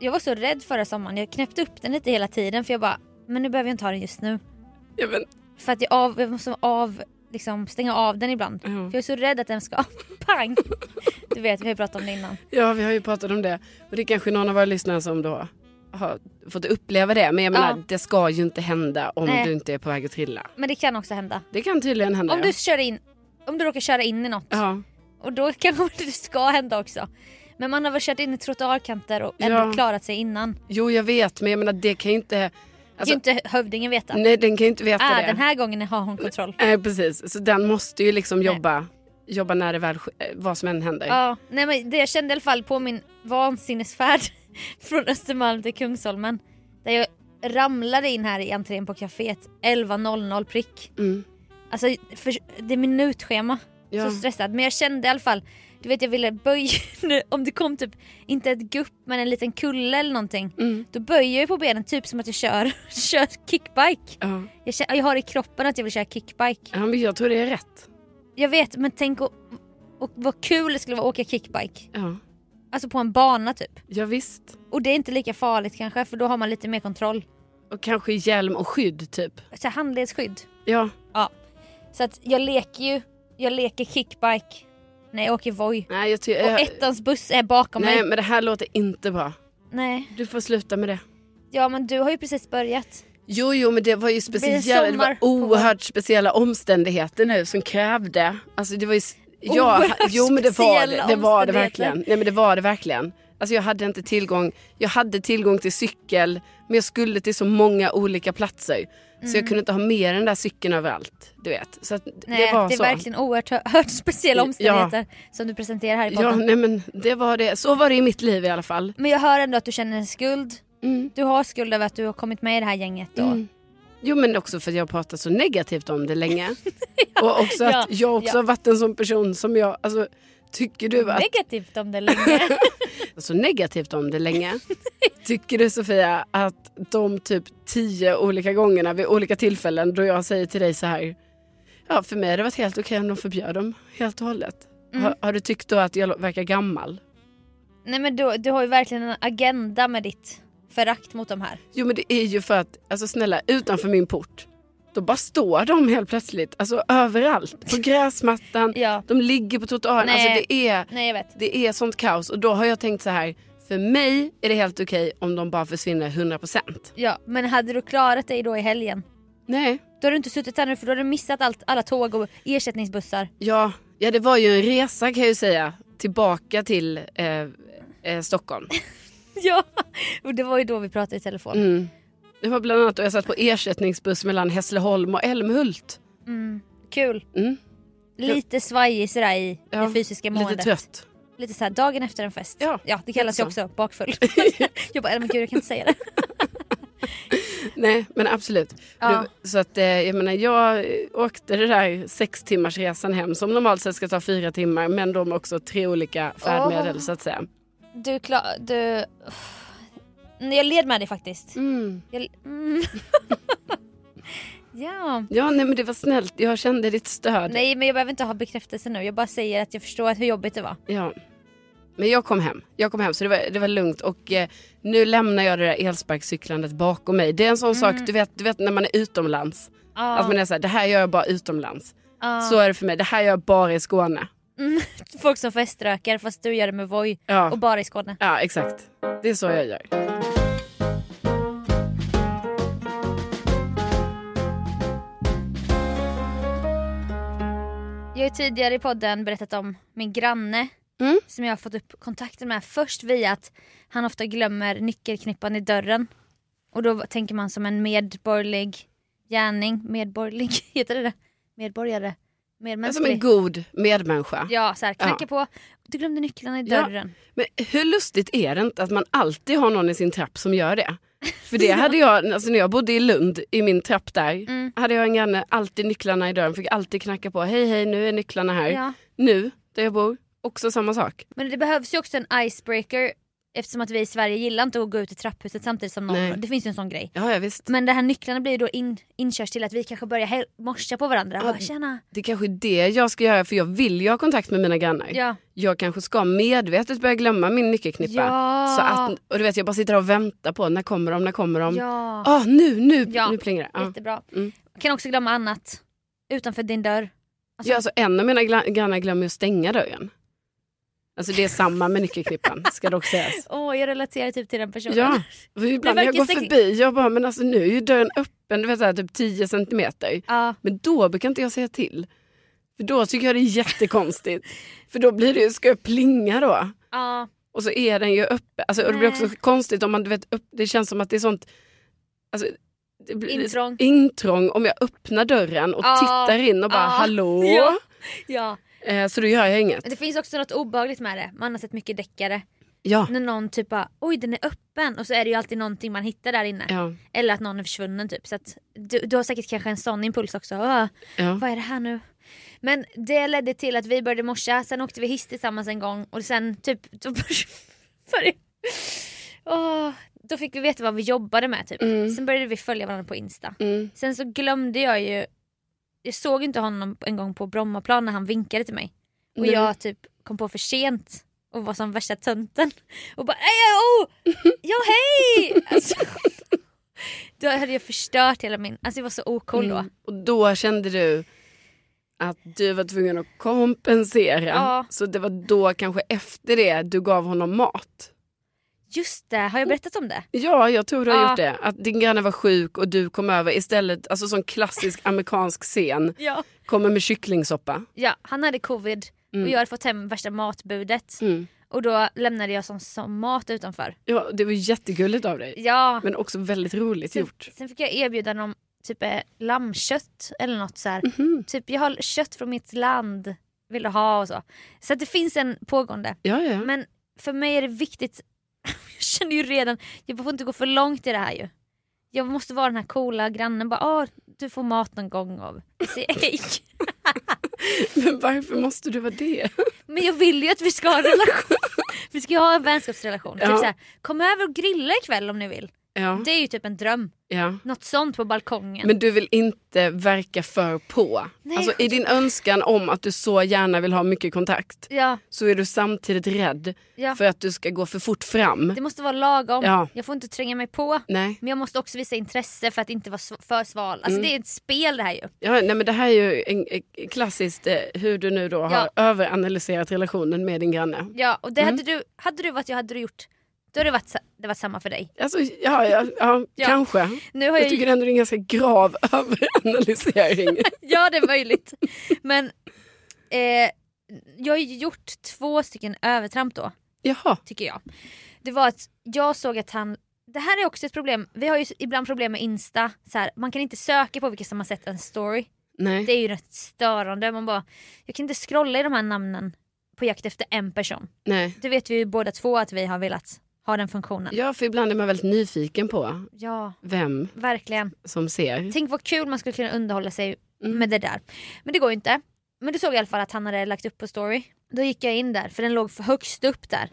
[SPEAKER 2] Jag var så rädd förra sommaren. Jag knäppte upp den lite hela tiden för jag bara... Men nu behöver jag inte ha den just nu.
[SPEAKER 1] Ja, men,
[SPEAKER 2] För att jag, av, jag måste av, liksom, stänga av den ibland.
[SPEAKER 1] Ja.
[SPEAKER 2] För jag är så rädd att den ska... (laughs) Pang! Du vet, vi har ju pratat om det innan.
[SPEAKER 1] ja, vi har ju pratat om det. Och det är kanske någon av våra lyssnare som då har fått uppleva det. Men jag menar,
[SPEAKER 2] Ja.
[SPEAKER 1] det ska ju inte hända om
[SPEAKER 2] Nej.
[SPEAKER 1] du inte är på väg att trilla.
[SPEAKER 2] Men det kan också hända.
[SPEAKER 1] Det kan tydligen hända.
[SPEAKER 2] Om du kör in... Om du råkar köra in i något.
[SPEAKER 1] Ja.
[SPEAKER 2] Och då (laughs) kanske det ska hända också. Men man har väl kört in i trottoarkanter och ändå
[SPEAKER 1] Ja.
[SPEAKER 2] klarat sig innan.
[SPEAKER 1] Jo, jag vet, men jag menar det kan ju inte... Alltså,
[SPEAKER 2] kan ju inte hövdingen veta.
[SPEAKER 1] nej, den kan ju inte veta
[SPEAKER 2] ah,
[SPEAKER 1] det.
[SPEAKER 2] den här gången har hon kontroll.
[SPEAKER 1] Nej, precis. Så den måste ju liksom
[SPEAKER 2] Nej.
[SPEAKER 1] jobba, jobba när det väl eh, vad som än händer.
[SPEAKER 2] Ja, nej, men det jag kände i alla fall på min vansinnesfärd (laughs) från Östermalm till Kungsholmen. Där jag ramlade in här i entrén på kaféet 11.00 prick.
[SPEAKER 1] Mm.
[SPEAKER 2] Alltså för, det är minutschema.
[SPEAKER 1] Ja.
[SPEAKER 2] Så stressad. Men jag kände i alla fall, du vet jag ville böja, (laughs) om det kom typ, inte ett gupp men en liten kulle eller någonting.
[SPEAKER 1] Mm.
[SPEAKER 2] Då böjer jag på benen typ som att jag kör, (laughs) kör kickbike.
[SPEAKER 1] Ja.
[SPEAKER 2] Jag, jag har i kroppen att jag vill köra kickbike.
[SPEAKER 1] ja, men jag tror det är rätt.
[SPEAKER 2] Jag vet men tänk och, och vad kul det skulle vara att åka kickbike.
[SPEAKER 1] Ja,
[SPEAKER 2] Alltså på en bana typ.
[SPEAKER 1] ja visst.
[SPEAKER 2] Och det är inte lika farligt kanske för då har man lite mer kontroll.
[SPEAKER 1] Och kanske hjälm och skydd typ.
[SPEAKER 2] Så handledsskydd.
[SPEAKER 1] Ja,
[SPEAKER 2] Ja. Så att jag leker ju, jag leker kickbike när jag åker Voi.
[SPEAKER 1] nej jag ty-
[SPEAKER 2] Och ettans buss är bakom
[SPEAKER 1] Nej
[SPEAKER 2] mig.
[SPEAKER 1] men det här låter inte bra.
[SPEAKER 2] Nej.
[SPEAKER 1] Du får sluta med det.
[SPEAKER 2] Ja men du har ju precis börjat.
[SPEAKER 1] Jo, jo, men det var ju speciella, det
[SPEAKER 2] sommar
[SPEAKER 1] var oerhört speciella omständigheter nu som krävde. Alltså det var ju, ja,
[SPEAKER 2] Oerhört
[SPEAKER 1] jo men det var det, det var det verkligen. Nej men det var det verkligen. Alltså jag hade inte tillgång, jag hade tillgång till cykel men jag skulle till så många olika platser. Så jag kunde inte ha med den där cykeln överallt. Du vet. Så
[SPEAKER 2] Mm. Nej,
[SPEAKER 1] det var
[SPEAKER 2] det är
[SPEAKER 1] så.
[SPEAKER 2] verkligen oerhört speciella
[SPEAKER 1] Ja.
[SPEAKER 2] omständigheter som du presenterar här i
[SPEAKER 1] Ja,
[SPEAKER 2] podden.
[SPEAKER 1] nej men det var det. Så var det i mitt liv i alla fall.
[SPEAKER 2] Men jag hör ändå att du känner en skuld.
[SPEAKER 1] Mm.
[SPEAKER 2] Du har skuld över att du har kommit med i det här gänget. Då.
[SPEAKER 1] Mm. Jo men också för att jag har pratat så negativt om det länge. (laughs) Och också
[SPEAKER 2] Ja,
[SPEAKER 1] att jag också
[SPEAKER 2] ja.
[SPEAKER 1] har varit en sån person som jag, alltså tycker du att,
[SPEAKER 2] Negativt om det länge. (laughs)
[SPEAKER 1] så negativt om det länge. (laughs) Tycker du Sofia att de typ tio olika gångerna vid olika tillfällen då jag säger till dig så här. Ja för mig hade det varit helt okej om de förbjöd dem helt och hållet.
[SPEAKER 2] Mm.
[SPEAKER 1] Har, har du tyckt då att jag verkar gammal?
[SPEAKER 2] Nej men du, du har ju verkligen en agenda med ditt förakt mot de här.
[SPEAKER 1] Jo men det är ju för att, alltså snälla utanför min port. Då bara står de helt plötsligt, alltså överallt. På gräsmattan,
[SPEAKER 2] Ja.
[SPEAKER 1] de ligger på trottoaren. Alltså det är,
[SPEAKER 2] Nej
[SPEAKER 1] det är sånt kaos. Och då har jag tänkt så här, för mig är det helt okej om de bara försvinner 100%.
[SPEAKER 2] Ja, men hade du klarat dig då i helgen?
[SPEAKER 1] Nej,
[SPEAKER 2] Då har du inte suttit här nu för då har du missat allt, alla tåg och ersättningsbussar.
[SPEAKER 1] ja, ja det var ju en resa kan jag ju säga, tillbaka till eh, eh, Stockholm. (laughs)
[SPEAKER 2] Ja, och det var ju då vi pratade i telefon.
[SPEAKER 1] Mm. Det var bland annat då jag satt på ersättningsbuss mellan Hässleholm och Älmhult.
[SPEAKER 2] Mm. Kul.
[SPEAKER 1] Mm.
[SPEAKER 2] Lite svajig sådär i
[SPEAKER 1] Ja,
[SPEAKER 2] det fysiska måendet.
[SPEAKER 1] Lite trött.
[SPEAKER 2] Lite såhär dagen efter en fest.
[SPEAKER 1] Ja,
[SPEAKER 2] det kallas ju också bakfull. (laughs) jag bara, "Nej, men gud jag kan inte säga det. (laughs)
[SPEAKER 1] Nej men absolut.
[SPEAKER 2] Ja.
[SPEAKER 1] Du, så att, eh, jag menar jag åkte det där sex timmars resan hem som normalt sett ska ta fyra timmar men de har också tre olika färdmedel
[SPEAKER 2] Åh.
[SPEAKER 1] så att säga.
[SPEAKER 2] Du, klar, du... Nej, Jag led med dig faktiskt.
[SPEAKER 1] Mm.
[SPEAKER 2] Jag, mm. (laughs) Ja.
[SPEAKER 1] Ja, nej men det var snällt. Jag kände ditt stöd.
[SPEAKER 2] Nej men jag behöver inte ha bekräftelse nu. Jag bara säger att jag förstår hur jobbigt det var.
[SPEAKER 1] Ja. Men jag kom hem. Jag kom hem så det var, det var lugnt och eh, nu lämnar jag det där elsparkcyklandet bakom mig. Det är en sån sak, du vet, du vet när man är utomlands.
[SPEAKER 2] Ja.
[SPEAKER 1] Att man är såhär, det här gör jag bara utomlands.
[SPEAKER 2] Ja.
[SPEAKER 1] Så är det för mig, det här gör jag bara i Skåne. (laughs)
[SPEAKER 2] Folk som feströkar fast du gör det med Voi
[SPEAKER 1] Ja.
[SPEAKER 2] och bara i Skåne.
[SPEAKER 1] Ja exakt. Det är så jag gör.
[SPEAKER 2] Tidigare i podden berättat om min granne
[SPEAKER 1] Mm.
[SPEAKER 2] som jag har fått upp kontakten med först via att han ofta glömmer nyckelknippan i dörren. Och då tänker man som en medborgerlig gärning, medborgerlig, (laughs) heter det det? Medborgare?
[SPEAKER 1] Som
[SPEAKER 2] Medmänsklig?
[SPEAKER 1] en god medmänniska.
[SPEAKER 2] Ja, så här, knacka
[SPEAKER 1] Ja.
[SPEAKER 2] på. Du glömde nycklarna i
[SPEAKER 1] Ja.
[SPEAKER 2] dörren.
[SPEAKER 1] Men hur lustigt är det inte att man alltid har någon i sin trapp som gör det? För det hade jag, alltså när jag bodde i Lund, i min trapp där,
[SPEAKER 2] Mm.
[SPEAKER 1] hade jag en granne, alltid nycklarna i dörren, fick alltid knacka på. Hej hej, nu är nycklarna här.
[SPEAKER 2] Ja.
[SPEAKER 1] Nu, där jag bor, också samma sak.
[SPEAKER 2] Men det behövs ju också en icebreaker eftersom att vi i Sverige gillar inte att gå ut i trapphuset samtidigt som någon.
[SPEAKER 1] Nej.
[SPEAKER 2] Det finns ju en sån grej.
[SPEAKER 1] Ja, ja visst.
[SPEAKER 2] Men det här nycklarna blir då in, inkörs till att vi kanske börjar morsa på varandra.
[SPEAKER 1] Ja.
[SPEAKER 2] Bara, Tjena.
[SPEAKER 1] Det är kanske är det jag ska göra, för jag vill ju ha kontakt med mina grannar.
[SPEAKER 2] Ja.
[SPEAKER 1] Jag kanske ska medvetet börja glömma min nyckelknippa.
[SPEAKER 2] Ja.
[SPEAKER 1] Så att, och du vet, jag bara sitter och väntar på, när kommer de, när kommer de?
[SPEAKER 2] Ja.
[SPEAKER 1] Ah, nu, nu,
[SPEAKER 2] Ja.
[SPEAKER 1] nu plingar det. Ja.
[SPEAKER 2] Jättebra.
[SPEAKER 1] Mm.
[SPEAKER 2] Kan också glömma annat. Utanför din dörr. Alltså,
[SPEAKER 1] Ja, alltså, en av mina grannar glömmer att stänga dörren. Alltså det är samma med nyckelknippan, ska dock sägas. (laughs)
[SPEAKER 2] Åh, jag relaterar typ till den personen.
[SPEAKER 1] Ja, för ibland när jag går förbi, jag bara, men alltså nu är ju dörren öppen, du vet så här, typ 10 centimeter.
[SPEAKER 2] Ja.
[SPEAKER 1] Men då brukar inte jag säga till. För då tycker jag det är jättekonstigt. (laughs) för då blir det ju, ska jag plinga då?
[SPEAKER 2] ja.
[SPEAKER 1] Och så är den ju öppen. Alltså, och det blir också konstigt om man, du vet, upp, det känns som att det är sånt alltså, det blir
[SPEAKER 2] Intrång.
[SPEAKER 1] intrång om jag öppnar dörren och
[SPEAKER 2] Ja.
[SPEAKER 1] tittar in och bara hallå?
[SPEAKER 2] Ja. ja.
[SPEAKER 1] Eh, så då gör jag inget.
[SPEAKER 2] Det finns också något obehagligt med det. Man har sett mycket deckare.
[SPEAKER 1] Ja.
[SPEAKER 2] När någon typ bara, oj den är öppen och så är det ju alltid någonting man hittar där inne.
[SPEAKER 1] Ja.
[SPEAKER 2] Eller att någon är försvunnen typ. Så att du, du har säkert kanske en sån impuls också.
[SPEAKER 1] Ja.
[SPEAKER 2] Vad är det här nu? Men det ledde till att vi började morsa, sen åkte vi hiss tillsammans en gång och sen typ... Då, (laughs) började, Åh, då fick vi veta vad vi jobbade med typ. Sen började vi följa varandra på Insta.
[SPEAKER 1] Mm.
[SPEAKER 2] Sen så glömde jag ju... Jag såg inte honom en gång på Brommaplan när han vinkade till mig. Och
[SPEAKER 1] Nej.
[SPEAKER 2] jag typ kom på för sent och var som värsta tönten. Och bara oh, (laughs) ja hej! Alltså, (laughs) då hade jag förstört hela min... Alltså jag var så ocool då.
[SPEAKER 1] Mm. Och då kände du att du var tvungen att kompensera.
[SPEAKER 2] Ja.
[SPEAKER 1] Så det var då kanske efter det du gav honom mat.
[SPEAKER 2] Just det, har jag berättat om det?
[SPEAKER 1] Ja, jag tror du har
[SPEAKER 2] Ja.
[SPEAKER 1] gjort det. Att din granne var sjuk och du kom över istället, alltså sån klassisk (laughs) amerikansk scen.
[SPEAKER 2] Ja.
[SPEAKER 1] Kommer med kycklingsoppa.
[SPEAKER 2] Ja, han hade covid och jag hade fått hem värsta matbudet.
[SPEAKER 1] Mm.
[SPEAKER 2] Och då lämnade jag som, som mat utanför.
[SPEAKER 1] Ja, det var jättegulligt av dig.
[SPEAKER 2] Ja.
[SPEAKER 1] Men också väldigt roligt
[SPEAKER 2] Sen,
[SPEAKER 1] gjort.
[SPEAKER 2] sen fick jag erbjuda honom typ eh, lammkött eller något så här.
[SPEAKER 1] Mhm.
[SPEAKER 2] Typ jag har kött från mitt land, vill du ha och så. Så det finns en pågående.
[SPEAKER 1] Ja, ja.
[SPEAKER 2] Men för mig är det viktigt, (laughs) jag känner ju redan, jag får inte gå för långt i det här ju. Jag måste vara den här coola grannen, bara Åh, du får mat någon gång av Erik. (laughs)
[SPEAKER 1] Men varför måste du vara det? (laughs)
[SPEAKER 2] Men jag vill ju att vi ska ha en relation. Vi ska ju ha en vänskapsrelation.
[SPEAKER 1] Ja.
[SPEAKER 2] Typ såhär, kom över och grilla ikväll om ni vill.
[SPEAKER 1] Ja,
[SPEAKER 2] Det är ju typ en dröm.
[SPEAKER 1] ja.
[SPEAKER 2] Något sånt på balkongen.
[SPEAKER 1] Men du vill inte verka för på.
[SPEAKER 2] Nej,
[SPEAKER 1] alltså, I din önskan om att du så gärna vill ha mycket kontakt
[SPEAKER 2] Ja,
[SPEAKER 1] så är du samtidigt rädd
[SPEAKER 2] ja.
[SPEAKER 1] för att du ska gå för fort fram.
[SPEAKER 2] Det måste vara lagom.
[SPEAKER 1] Ja.
[SPEAKER 2] Jag får inte tränga mig på.
[SPEAKER 1] Nej.
[SPEAKER 2] Men jag måste också visa intresse för att inte vara för sval. Alltså
[SPEAKER 1] Mm.
[SPEAKER 2] det är ett spel det här ju.
[SPEAKER 1] Ja, nej men det här är ju en, en klassiskt eh, hur du nu då har överanalyserat relationen med din granne.
[SPEAKER 2] Ja, och det
[SPEAKER 1] Mm.
[SPEAKER 2] hade, du, hade du varit jag hade du gjort. Då hade det varit, det varit samma för dig.
[SPEAKER 1] Alltså, ja, ja, ja, (laughs)
[SPEAKER 2] Ja.
[SPEAKER 1] kanske.
[SPEAKER 2] Nu har
[SPEAKER 1] Jag
[SPEAKER 2] jag,
[SPEAKER 1] tycker ändå det är en ganska grav (laughs) överanalysering. (laughs)
[SPEAKER 2] Ja det är möjligt. Men eh, jag har ju gjort två stycken övertramp då.
[SPEAKER 1] Jaha.
[SPEAKER 2] tycker jag. Det var att jag såg att han det här är också ett problem. Vi har ju ibland problem med Insta. Så här, man kan inte söka på vilka som har sett en story.
[SPEAKER 1] Nej.
[SPEAKER 2] Det är ju rätt störande. Man bara, jag kan inte scrolla i de här namnen på jakt efter en person.
[SPEAKER 1] nej.
[SPEAKER 2] Det vet vi ju båda två att vi har velat ha den funktionen.
[SPEAKER 1] Ja, för ibland är man väldigt nyfiken på
[SPEAKER 2] Ja,
[SPEAKER 1] vem
[SPEAKER 2] verkligen.
[SPEAKER 1] som ser.
[SPEAKER 2] Tänk vad kul man skulle kunna underhålla sig
[SPEAKER 1] Mm.
[SPEAKER 2] med det där. Men det går ju inte. Men du såg i alla fall att han hade lagt upp på story. Då gick jag in där, för den låg för högst upp där.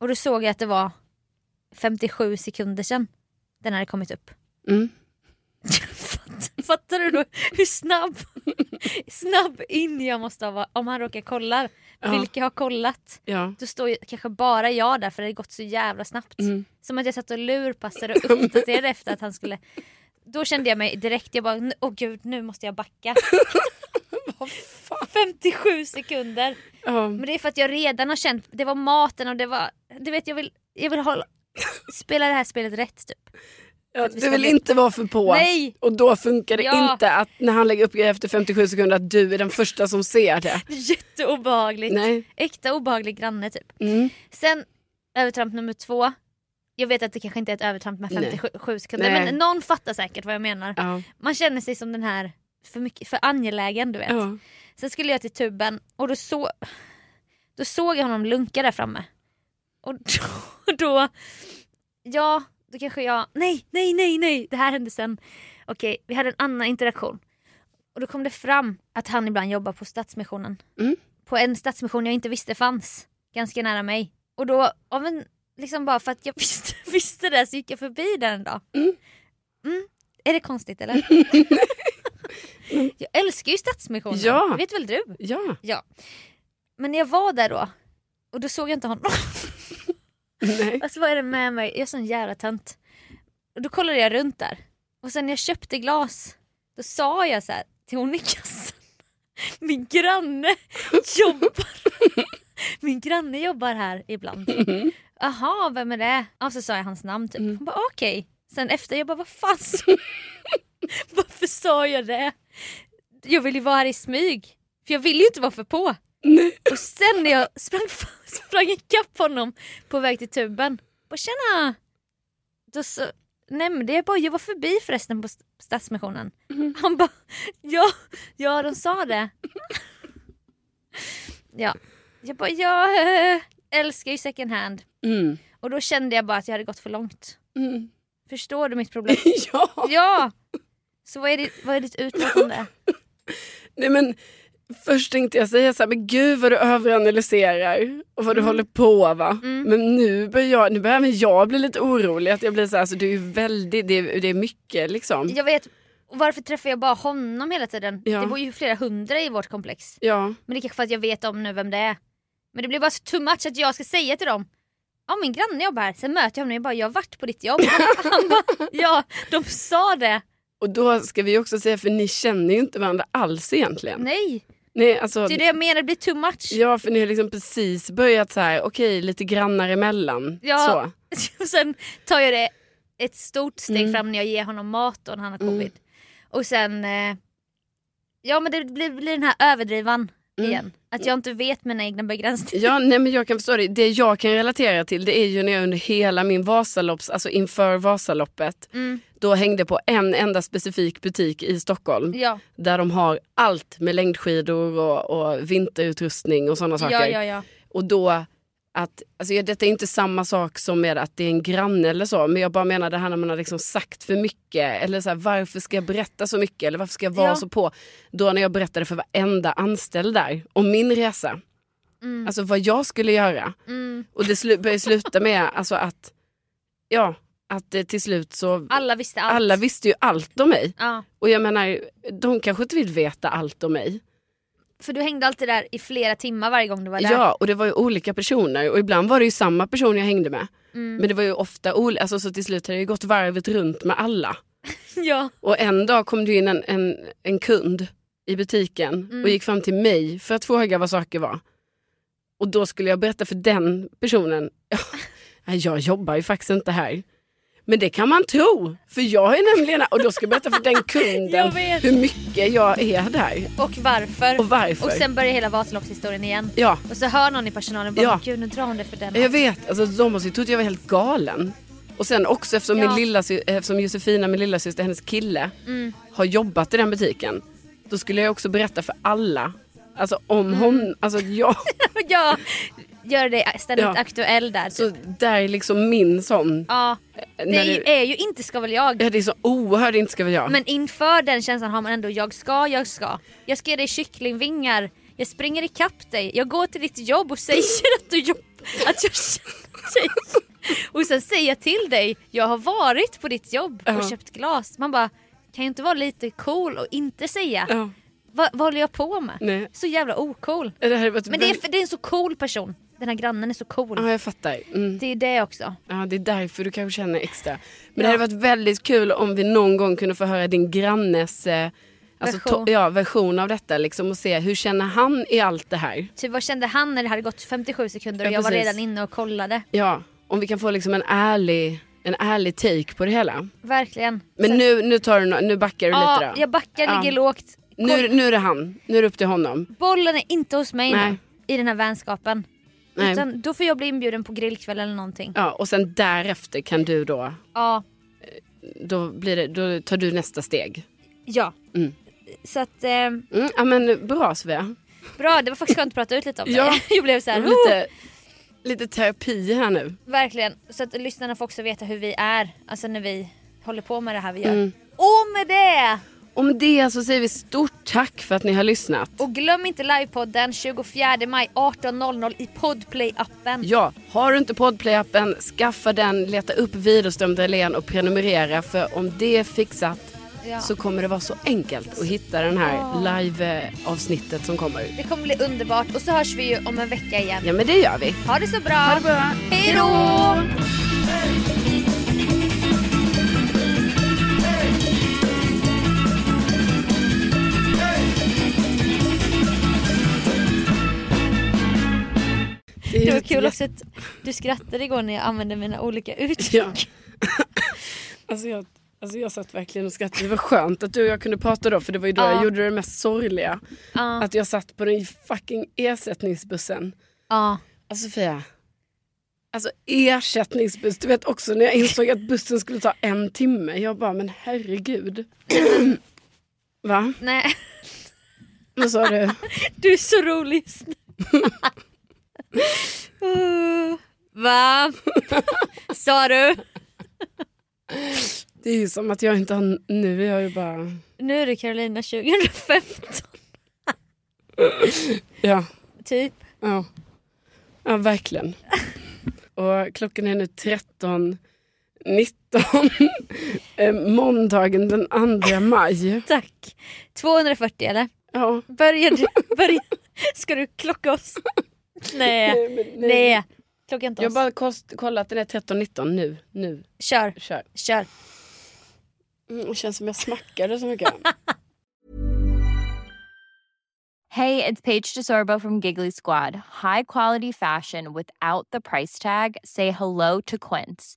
[SPEAKER 2] Och då såg jag att det var 57 sekunder sedan den hade kommit upp.
[SPEAKER 1] Mm. (laughs)
[SPEAKER 2] Fatt- (laughs) Fattar du då hur snabb, snabb in jag måste ha varit om han råkar kolla
[SPEAKER 1] Ja.
[SPEAKER 2] vilka har kollat.
[SPEAKER 1] Ja.
[SPEAKER 2] Då står ju kanske bara jag där för det har gått så jävla snabbt.
[SPEAKER 1] Mm.
[SPEAKER 2] Som att jag satt och lurpassade och uppdaterade (laughs) efter att han skulle... Då kände jag mig direkt, jag bara "Nu- åh gud nu måste jag backa. (laughs) 57 sekunder.
[SPEAKER 1] Ja.
[SPEAKER 2] Men det är för att jag redan har känt, det var maten och det var, du vet jag vill, jag vill hålla, spela det här spelet rätt typ.
[SPEAKER 1] Ja, du vill inte vara för på.
[SPEAKER 2] Nej!
[SPEAKER 1] Och då funkar det
[SPEAKER 2] Ja.
[SPEAKER 1] inte att när han lägger upp grejer efter 57 sekunder att du är den första som ser det.
[SPEAKER 2] Jätteobehagligt.
[SPEAKER 1] Nej.
[SPEAKER 2] Äkta obehaglig granne typ.
[SPEAKER 1] Mm.
[SPEAKER 2] Sen övertramp nummer två. Jag vet att det kanske inte är ett övertramp med
[SPEAKER 1] Nej.
[SPEAKER 2] 57 sekunder
[SPEAKER 1] Nej.
[SPEAKER 2] men någon fattar säkert vad jag menar.
[SPEAKER 1] Ja.
[SPEAKER 2] Man känner sig som den här för, mycket, för angelägen du vet.
[SPEAKER 1] Ja.
[SPEAKER 2] Sen skulle jag till tuben och då, så, då såg jag honom lunka där framme. Och (laughs) då, då, ja, då kanske jag, nej, nej, nej, nej, det här hände sen. Okej, vi hade en annan interaktion. Och då kom det fram att han ibland jobbar på Stadsmissionen.
[SPEAKER 1] Mm.
[SPEAKER 2] På en Stadsmission jag inte visste fanns, ganska nära mig. Och då, av en, liksom bara för att jag (laughs) visste, visste det så gick jag förbi där en dag.
[SPEAKER 1] Mm.
[SPEAKER 2] Mm. Är det konstigt eller? (laughs) jag älskar ju Stadsmissionen,
[SPEAKER 1] Ja.
[SPEAKER 2] det vet väl du?
[SPEAKER 1] ja.
[SPEAKER 2] Ja. Men när jag var där då och då såg jag inte honom.
[SPEAKER 1] Nej.
[SPEAKER 2] alltså vad är det med mig? Jag är sån jävla tönt. Och då kollade jag runt där. Och sen när jag köpte glas då sa jag så här till hon i kassan. Min granne jobbar (laughs) Min granne jobbar här ibland. (laughs) Aha, vem är det? Och så sa jag hans namn typ. Hon bara okej. Sen efter jag bara vad fan sa- (laughs) Varför sa jag det? Jag vill ju vara här i smyg. För jag vill ju inte vara för på. Och sen när jag sprang, (laughs) sprang ikapp honom på väg till tuben. Bara tjena! Då så, nämnde jag bara, jag var förbi förresten på St- Stadsmissionen. Han bara, ja, ja de sa det. ja. Jag bara, jag älskar ju second hand.
[SPEAKER 1] Mm.
[SPEAKER 2] Och då kände jag bara att jag hade gått för långt.
[SPEAKER 1] Mm.
[SPEAKER 2] Förstår du mitt problem? (laughs)
[SPEAKER 1] ja.
[SPEAKER 2] ja! Så vad är ditt, vad är ditt utlåtande? (laughs)
[SPEAKER 1] Nej men först tänkte jag säga så här, men gud vad du överanalyserar och vad du håller på va. Men nu börjar, jag, nu börjar även jag bli lite orolig att jag blir så här, alltså du är väldigt, det är, det är mycket liksom.
[SPEAKER 2] Jag vet, och varför träffar jag bara honom hela tiden?
[SPEAKER 1] Ja.
[SPEAKER 2] Det bor ju flera hundra i vårt komplex.
[SPEAKER 1] Ja.
[SPEAKER 2] Men det är kanske för att jag vet om nu vem det är. Men det blir bara så too much att jag ska säga till dem Ja min granne jobbar här, sen möter jag honom och jag bara jag har varit på ditt jobb. (laughs) Han bara ja de sa det.
[SPEAKER 1] Och då ska vi också säga, för ni känner ju inte varandra alls egentligen.
[SPEAKER 2] Nej,
[SPEAKER 1] Nej, alltså,
[SPEAKER 2] det är det jag menar, det blir too much.
[SPEAKER 1] Ja, för ni har liksom precis börjat så här, okej, lite grannar emellan.
[SPEAKER 2] Ja.
[SPEAKER 1] Så. (laughs)
[SPEAKER 2] Och sen tar jag det ett stort steg
[SPEAKER 1] Mm.
[SPEAKER 2] fram när jag ger honom mat och när han har covid. Och sen, eh, ja men det blir, blir den här överdrivan
[SPEAKER 1] Mm.
[SPEAKER 2] igen. Att jag inte vet mina egna begränsningar.
[SPEAKER 1] Ja, nej men jag kan förstå det. Det jag kan relatera till det är ju när jag under hela min Vasalopps, alltså inför Vasaloppet,
[SPEAKER 2] Mm.
[SPEAKER 1] Då hängde på en enda specifik butik i Stockholm.
[SPEAKER 2] Ja,
[SPEAKER 1] Där de har allt med längdskidor och, och vinterutrustning och sådana saker.
[SPEAKER 2] ja, ja.
[SPEAKER 1] Och då att, alltså detta är inte samma sak som med att det är en granne eller så, men jag bara menar det här när man har liksom sagt för mycket, eller så här, varför ska jag berätta så mycket, eller varför ska jag vara
[SPEAKER 2] Ja.
[SPEAKER 1] så på? Då när jag berättade för varenda anställd där om min resa,
[SPEAKER 2] Mm.
[SPEAKER 1] alltså vad jag skulle göra.
[SPEAKER 2] Mm.
[SPEAKER 1] Och det slu- började sluta med alltså att, ja, att det till slut så,
[SPEAKER 2] Alla visste allt.
[SPEAKER 1] alla visste ju allt om mig.
[SPEAKER 2] Ja,
[SPEAKER 1] Och jag menar, de kanske inte vill veta allt om mig.
[SPEAKER 2] för du hängde alltid där i flera timmar varje gång du var där.
[SPEAKER 1] Ja, och det var ju olika personer och ibland var det ju samma person jag hängde med.
[SPEAKER 2] Mm.
[SPEAKER 1] Men det var ju ofta olika, alltså, så till slut hade jag gått varvet runt med alla. (laughs)
[SPEAKER 2] ja.
[SPEAKER 1] Och en dag kom det in en, en, en kund i butiken
[SPEAKER 2] Mm.
[SPEAKER 1] och gick fram till mig för att fråga vad saker var. Och då skulle jag berätta för den personen, (laughs) jag jobbar ju faktiskt inte här. Men det kan man tro, för jag är nämligen och då ska jag berätta för den (laughs) kunden hur mycket jag är där.
[SPEAKER 2] Och varför.
[SPEAKER 1] Och varför.
[SPEAKER 2] Och sen börjar hela Vasaloppshistorien igen.
[SPEAKER 1] Ja,
[SPEAKER 2] Och så hör någon i personalen bara,
[SPEAKER 1] Ja.
[SPEAKER 2] gud nu drar hon det för den.
[SPEAKER 1] Jag vet, alltså, de måste ju trott jag var helt galen. Och sen också eftersom,
[SPEAKER 2] Ja.
[SPEAKER 1] min lilla, eftersom Josefina, min lilla syster, hennes kille,
[SPEAKER 2] Mm.
[SPEAKER 1] har jobbat i den butiken. Då skulle jag också berätta för alla. Alltså om
[SPEAKER 2] Mm.
[SPEAKER 1] hon, alltså jag, (laughs)
[SPEAKER 2] ja, gör dig ständigt
[SPEAKER 1] Ja.
[SPEAKER 2] aktuell där.
[SPEAKER 1] så där är liksom min sån.
[SPEAKER 2] Ja, det
[SPEAKER 1] när
[SPEAKER 2] är ju, är ju inte ska väl jag.
[SPEAKER 1] Ja det är så oerhört inte ska vi göra.
[SPEAKER 2] Men inför den känslan har man ändå jag ska, jag ska. Jag ska ge dig kycklingvingar. Jag springer ikapp dig. Jag går till ditt jobb och säger att du jobbar. Att jag känner dig. Och sen säger jag till dig, jag har varit på ditt jobb och
[SPEAKER 1] Ja.
[SPEAKER 2] köpt glas. Man bara, kan jag inte vara lite cool och inte säga
[SPEAKER 1] Ja.
[SPEAKER 2] Vad, vad håller jag på med?
[SPEAKER 1] Nej.
[SPEAKER 2] Så jävla ocool.
[SPEAKER 1] Det här varit
[SPEAKER 2] Men det är, det är en så cool person. Den här grannen är så cool.
[SPEAKER 1] Ja, jag fattar. Mm.
[SPEAKER 2] Det är det också.
[SPEAKER 1] Ja, det är därför du kanske känner extra. Men det
[SPEAKER 2] Ja.
[SPEAKER 1] hade varit väldigt kul om vi någon gång kunde få höra din grannes eh, alltså,
[SPEAKER 2] Version.
[SPEAKER 1] ja, version av detta liksom, och se hur känner han i allt det här.
[SPEAKER 2] Typ vad kände han när det hade gått 57 sekunder och
[SPEAKER 1] Ja,
[SPEAKER 2] jag var redan inne och kollade.
[SPEAKER 1] Ja, om vi kan få liksom en ärlig, en ärlig take på det hela.
[SPEAKER 2] Verkligen.
[SPEAKER 1] Men
[SPEAKER 2] Så-
[SPEAKER 1] nu, nu, tar du, nu backar du
[SPEAKER 2] ja,
[SPEAKER 1] lite då.
[SPEAKER 2] jag backar,
[SPEAKER 1] Ja.
[SPEAKER 2] ligger lågt.
[SPEAKER 1] Nu, nu är det han, nu är det upp till honom.
[SPEAKER 2] Bollen är inte hos mig
[SPEAKER 1] Nej.
[SPEAKER 2] nu i den här vänskapen.
[SPEAKER 1] Nej.
[SPEAKER 2] Utan då får jag bli inbjuden på grillkväll eller någonting.
[SPEAKER 1] Ja, och sen därefter kan du då,
[SPEAKER 2] Ja.
[SPEAKER 1] då, blir det, då tar du nästa steg.
[SPEAKER 2] ja.
[SPEAKER 1] Mm.
[SPEAKER 2] Så att, eh,
[SPEAKER 1] Mm, ja men bra Sofia.
[SPEAKER 2] bra det var faktiskt skönt att prata ut lite om det.
[SPEAKER 1] Ja. (laughs)
[SPEAKER 2] Jag blev så här,
[SPEAKER 1] Lite, lite terapi här nu.
[SPEAKER 2] Verkligen. Så att lyssnarna får också veta hur vi är. Alltså när vi håller på med det här vi gör.
[SPEAKER 1] Mm.
[SPEAKER 2] Och med det!
[SPEAKER 1] Och med det så säger vi stort tack för att ni har lyssnat.
[SPEAKER 2] Och glöm inte livepodden 24 maj 18.00 i Podplay-appen.
[SPEAKER 1] Ja, har du inte Podplay-appen, skaffa den, leta upp Widerström Dahlén och prenumerera. För om det är fixat
[SPEAKER 2] Ja.
[SPEAKER 1] så kommer det vara så enkelt att hitta den här live-avsnittet som kommer.
[SPEAKER 2] Det kommer bli underbart och så hörs vi ju om en vecka igen.
[SPEAKER 1] Ja men det gör vi.
[SPEAKER 2] Ha det så bra!
[SPEAKER 1] Ha det bra.
[SPEAKER 2] Hej då!
[SPEAKER 1] Det,
[SPEAKER 2] var kul också att du skrattade igår när jag använde mina olika uttryck.
[SPEAKER 1] Ja. alltså, jag, alltså jag satt verkligen och skrattade. Det var skönt att du och jag kunde prata då för det var ju då
[SPEAKER 2] Ja.
[SPEAKER 1] jag gjorde det mest sorgliga.
[SPEAKER 2] Ja.
[SPEAKER 1] Att jag satt på den fucking ersättningsbussen.
[SPEAKER 2] ja.
[SPEAKER 1] Alltså Sofia. Alltså ersättningsbuss. Du vet också när jag insåg att bussen skulle ta en timme. Jag bara, men herregud. (clears throat) Va?
[SPEAKER 2] Nej,
[SPEAKER 1] Vad sa du?
[SPEAKER 2] du är så rolig. (laughs) Uh, Va? Sa du?
[SPEAKER 1] Det är ju som att jag inte har nu. Jag är ju bara...
[SPEAKER 2] Nu är det Carolina 2015.
[SPEAKER 1] Ja,
[SPEAKER 2] Typ.
[SPEAKER 1] ja. Ja, verkligen. Och klockan är nu 13. 19. Eh, Måndagen den 2 maj.
[SPEAKER 2] Tack. 240 eller?
[SPEAKER 1] Ja.
[SPEAKER 2] Börjar du? Börjar, ska du klocka oss? Nej.
[SPEAKER 1] men-
[SPEAKER 2] Nej. Klocka inte
[SPEAKER 1] Jag har bara kost, kollat den är 13.19 nu. Nu.
[SPEAKER 2] Kör.
[SPEAKER 1] Kör.
[SPEAKER 2] Kör.
[SPEAKER 1] Mm, det känns som jag smackade så mycket. (laughs)
[SPEAKER 3] Hey, it's Paige DeSorbo from Giggly Squad. High quality fashion without the price tag. Say hello to Quince.